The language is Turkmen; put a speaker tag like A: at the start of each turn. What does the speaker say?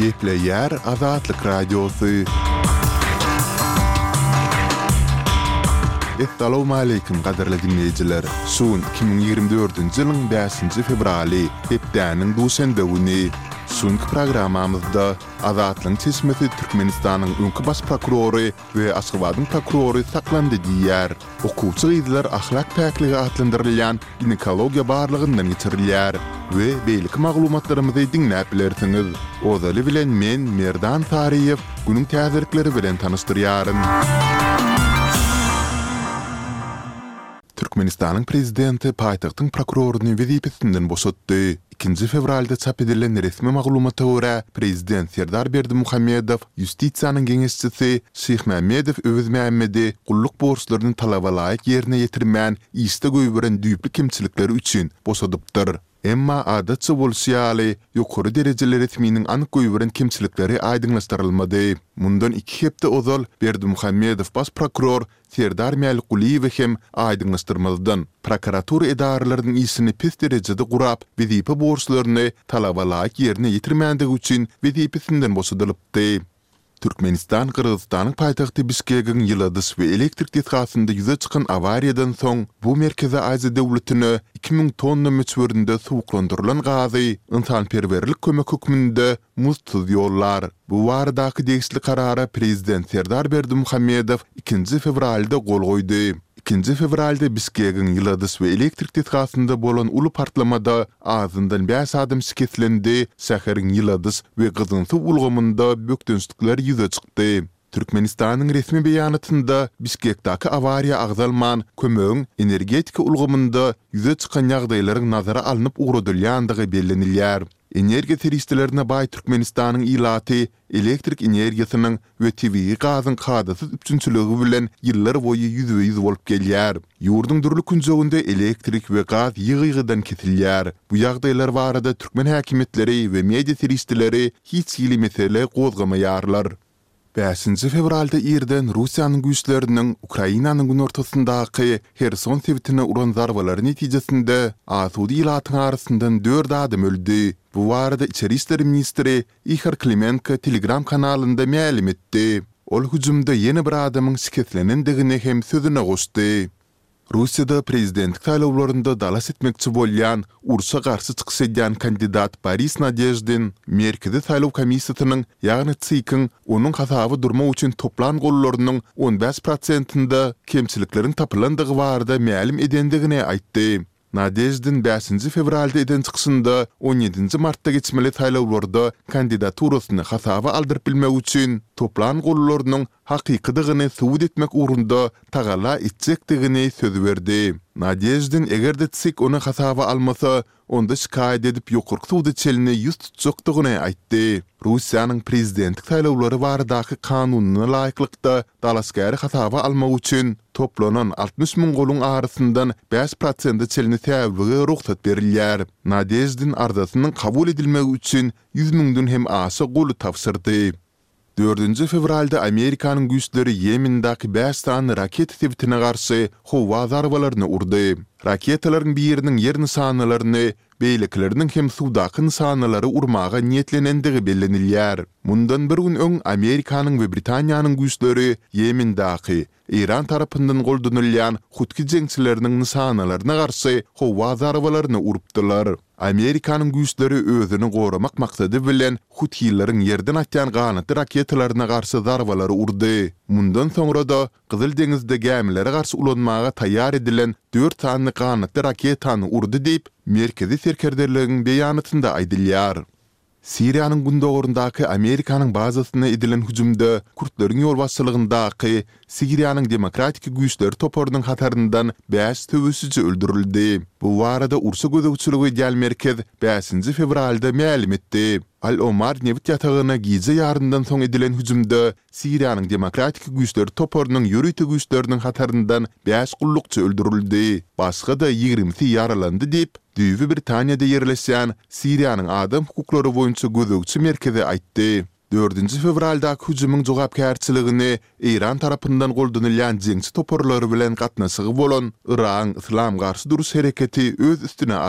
A: Gepleýär Azatlyk Radiosy. Essalowmaleýkim gadyrly diňleýjiler! Şu gün iki müň ýigrimi dördünji ýylyň bäşinji fewraly, hepdäniň duşenbe güni. Şu günki programmamyzda Azatlygyň çeşmesi Türkmenistanyň öňki baş prokurory we Aşgabadyň prokurory saklandy diýýär. Okuwçy gyzlar ahlak päkligi atlandyrylýan ginekologiýa barlagyndan geçirilýär we beýleki maglumatlarymyzy diňläp bilersiňiz. Ozaly bilen men, Merdan Saryýew, günüň täzelikleri bilen tanyşdyrýaryn. Türkmenistanyň Prezidenti paýtagtyň prokuroryny wezipesinden boşatdy. Ikinji fewralda çap edilen resmi maglumata görä, prezident Serdar Berdimuhamedow ýustisiýanyň geňeşçisi Şyhmämmedow Öwezmämmedi gulluk borçlaryny talabalaýyk ýerine ýetirmän, işde goýberen düýpli kemçilikleri üçin boşadypdyr. Emma adatça bolşy ýaly, ýokary derejeli resminiň anyk goýberen kemçilikleri aýdyňlaşdyrylmady. Mundan iki hepde ozal Berdimuhamedow baş prokuror Serdar Mälikgulyýewe hem aýdyňlaşdyrmazdan, prokuratura edaralarynyň işini pes derejede gurap, wezipe borçlaryny talaba laýyk ýerine ýetirmändigi üçin wezipesinden boşadylypdy. Türkmenistan Gyrgyzystanyň paýtagty Bişkegiň ýyladyş we elektrik desgasynda ýüze çykan awariýadan soň bu Merkezi Aziýa döwletine iki müň tonna möçberinde suwuklandyrylan gazy ynsanperwerlik kömek hökmünde muzdsuz ýollar. Bu baradaky degişli karara Prezident Serdar Berdimuhamedow ikinji fewralda gol goýdy. Ikinji fewralda Bişkegiň ýyladyş we elektrik desgasynda bolan uly partlamada Azyndan bäş adam şikeslendi, şäheriň ýyladyş we gyzynsuw ulgamynda bökdençlikler ýüze çykdy. Türkmenistanyň resmi beýanatynda Bişkekdäki awariýa agzalman, kömegiň energetika ulgamynda ýüze çykan ýagdaýlaryň nazara alnyp ugradylýandygy bellenilýär. Energiýa serişdelerine baý Türkmenistanyň ilaty elektrik energiýasynyň we tebigy gazyň kadasyz üpjünçiligi bilen ýyllar boýy ýüzbe-ýüz bolup gelýär. Ýurduň dürli künjeginde elektrik we gaz ýygy-ýygydan kesilýär. Bu ýagdaýlar barada türkmen häkimiýetleri we media serişdeleri hiç hili mesele gozgamaýarlar. Bäşinji fewralda irden Russiýanyň güýçleriniň Ukrainanyň günortasyndaky Herson sebitine uran zarbalary netijesinde asuda ilatyň arasyndan dört adam öldi. Bu barada içeri işler ministri Ihor Klimenko Telegram kanalynda mälim etdi. Ol hüjümde ýene bir adamyň şikeslenendigini hem sözüne goşdy. Russiýada prezidentlik saýlawlarynda dalaş etmekçi bolýan, urşa garşy çykyş edýän kandidat Boris Nadeždin Merkezi saýlaw komissiýasynyň, ýagny ЦИК-iň onuň hasaby durmak üçin toplan gollarynyň on bäş prosentinde kemçilikleriň tapylandygy barada mälim edendigini aýtdy. Nadeždin bäşinji fewralda eden çykyşynda on ýedinji martda geçmeli saýlawlarda kandidaturasyny hasaba aldyryp bilmek üçin toplan gollarynyň hakykydygyny subut etmek ugrunda tagalla etjekdigini söz berdi. Nadeždin eger-de CIK ony hasaba almasa, onda şikaýat edip ýokarky suda çenli ýüz tutjakdygyny aýtdy. Russiýanyň prezidentlik saýlawlary baradaky kanunyna laýyklykda dalaşgäri hasaba almak üçin, Toplanan altmyş müň goluň arasyndan bäş prosenti çenli säwlige rugsat berilýär. Nadeždin arzasynyň kabul edilmegi üçin ýüz müňden hem aşa goly tabşyrdy. Dördünji fewralda Amerikanyň güýçleri Ýemendäki bäş sany raketa sebitine garşy howa zarbalaryny urdy. Raketalaryň biriniň ýer nyşanalaryny beýlekileriniň hem suwdaky nyşanalary urmaga niýetlenendigi bellenilýär. Mundan bir gün öň Amerikanyň we Britaniýanyň güýçleri Ýemendaky, Eýran tarapyndan goldanylýan Hutki jeňçileriniň nyşanalaryna garşy howa zarbalaryny urupdylar. Amerikanyň güýçleri özüni goramak maksady bilen Huthileriň ýerden atýan ganatly raketalaryna garşy zarbalary urdy. Mundan soňra-da Gyzyl deňizde gämilere garşy ulanmaga taýýar edilen dört sany ganatly raketany urdy diýip, Merkezi serkerdeligin beýanatynda aýdylýar. Siriýanyň gündogaryndaky Amerikanyň bazasyna edilen hüjümde kürtleriň ýolbaşçylygyndaky Siriýanyň demokratik güýçleri toparynyň hataryndan bäş söweşiji öldürildi. Bu barada urşa gözegçilik edýän merkez bäşinji fewralda mälim etdi. Al-Omar nebit ýatagyna gije ýarymdan soň edilen hüjümde Siriýanyň Demokratik güýçler toparynyň ýörite güýçleriniň hataryndan bäş gullukçy öldürildi, başga-da ýigrimisi ýaralandy diýip, düýbi Britaniýada ýerleşýän Siriýanyň adam hukuklary boýunça gözegçi merkezi aýtdy. Dördünji fewraldaky hüjümiň jogapkärçiligini Eýran tarapyndan goldanylýan jeňçi toparlary bilen gatnaşygy bolan Yragyň Yslam garşy duruş hereketi öz üstüne aldy.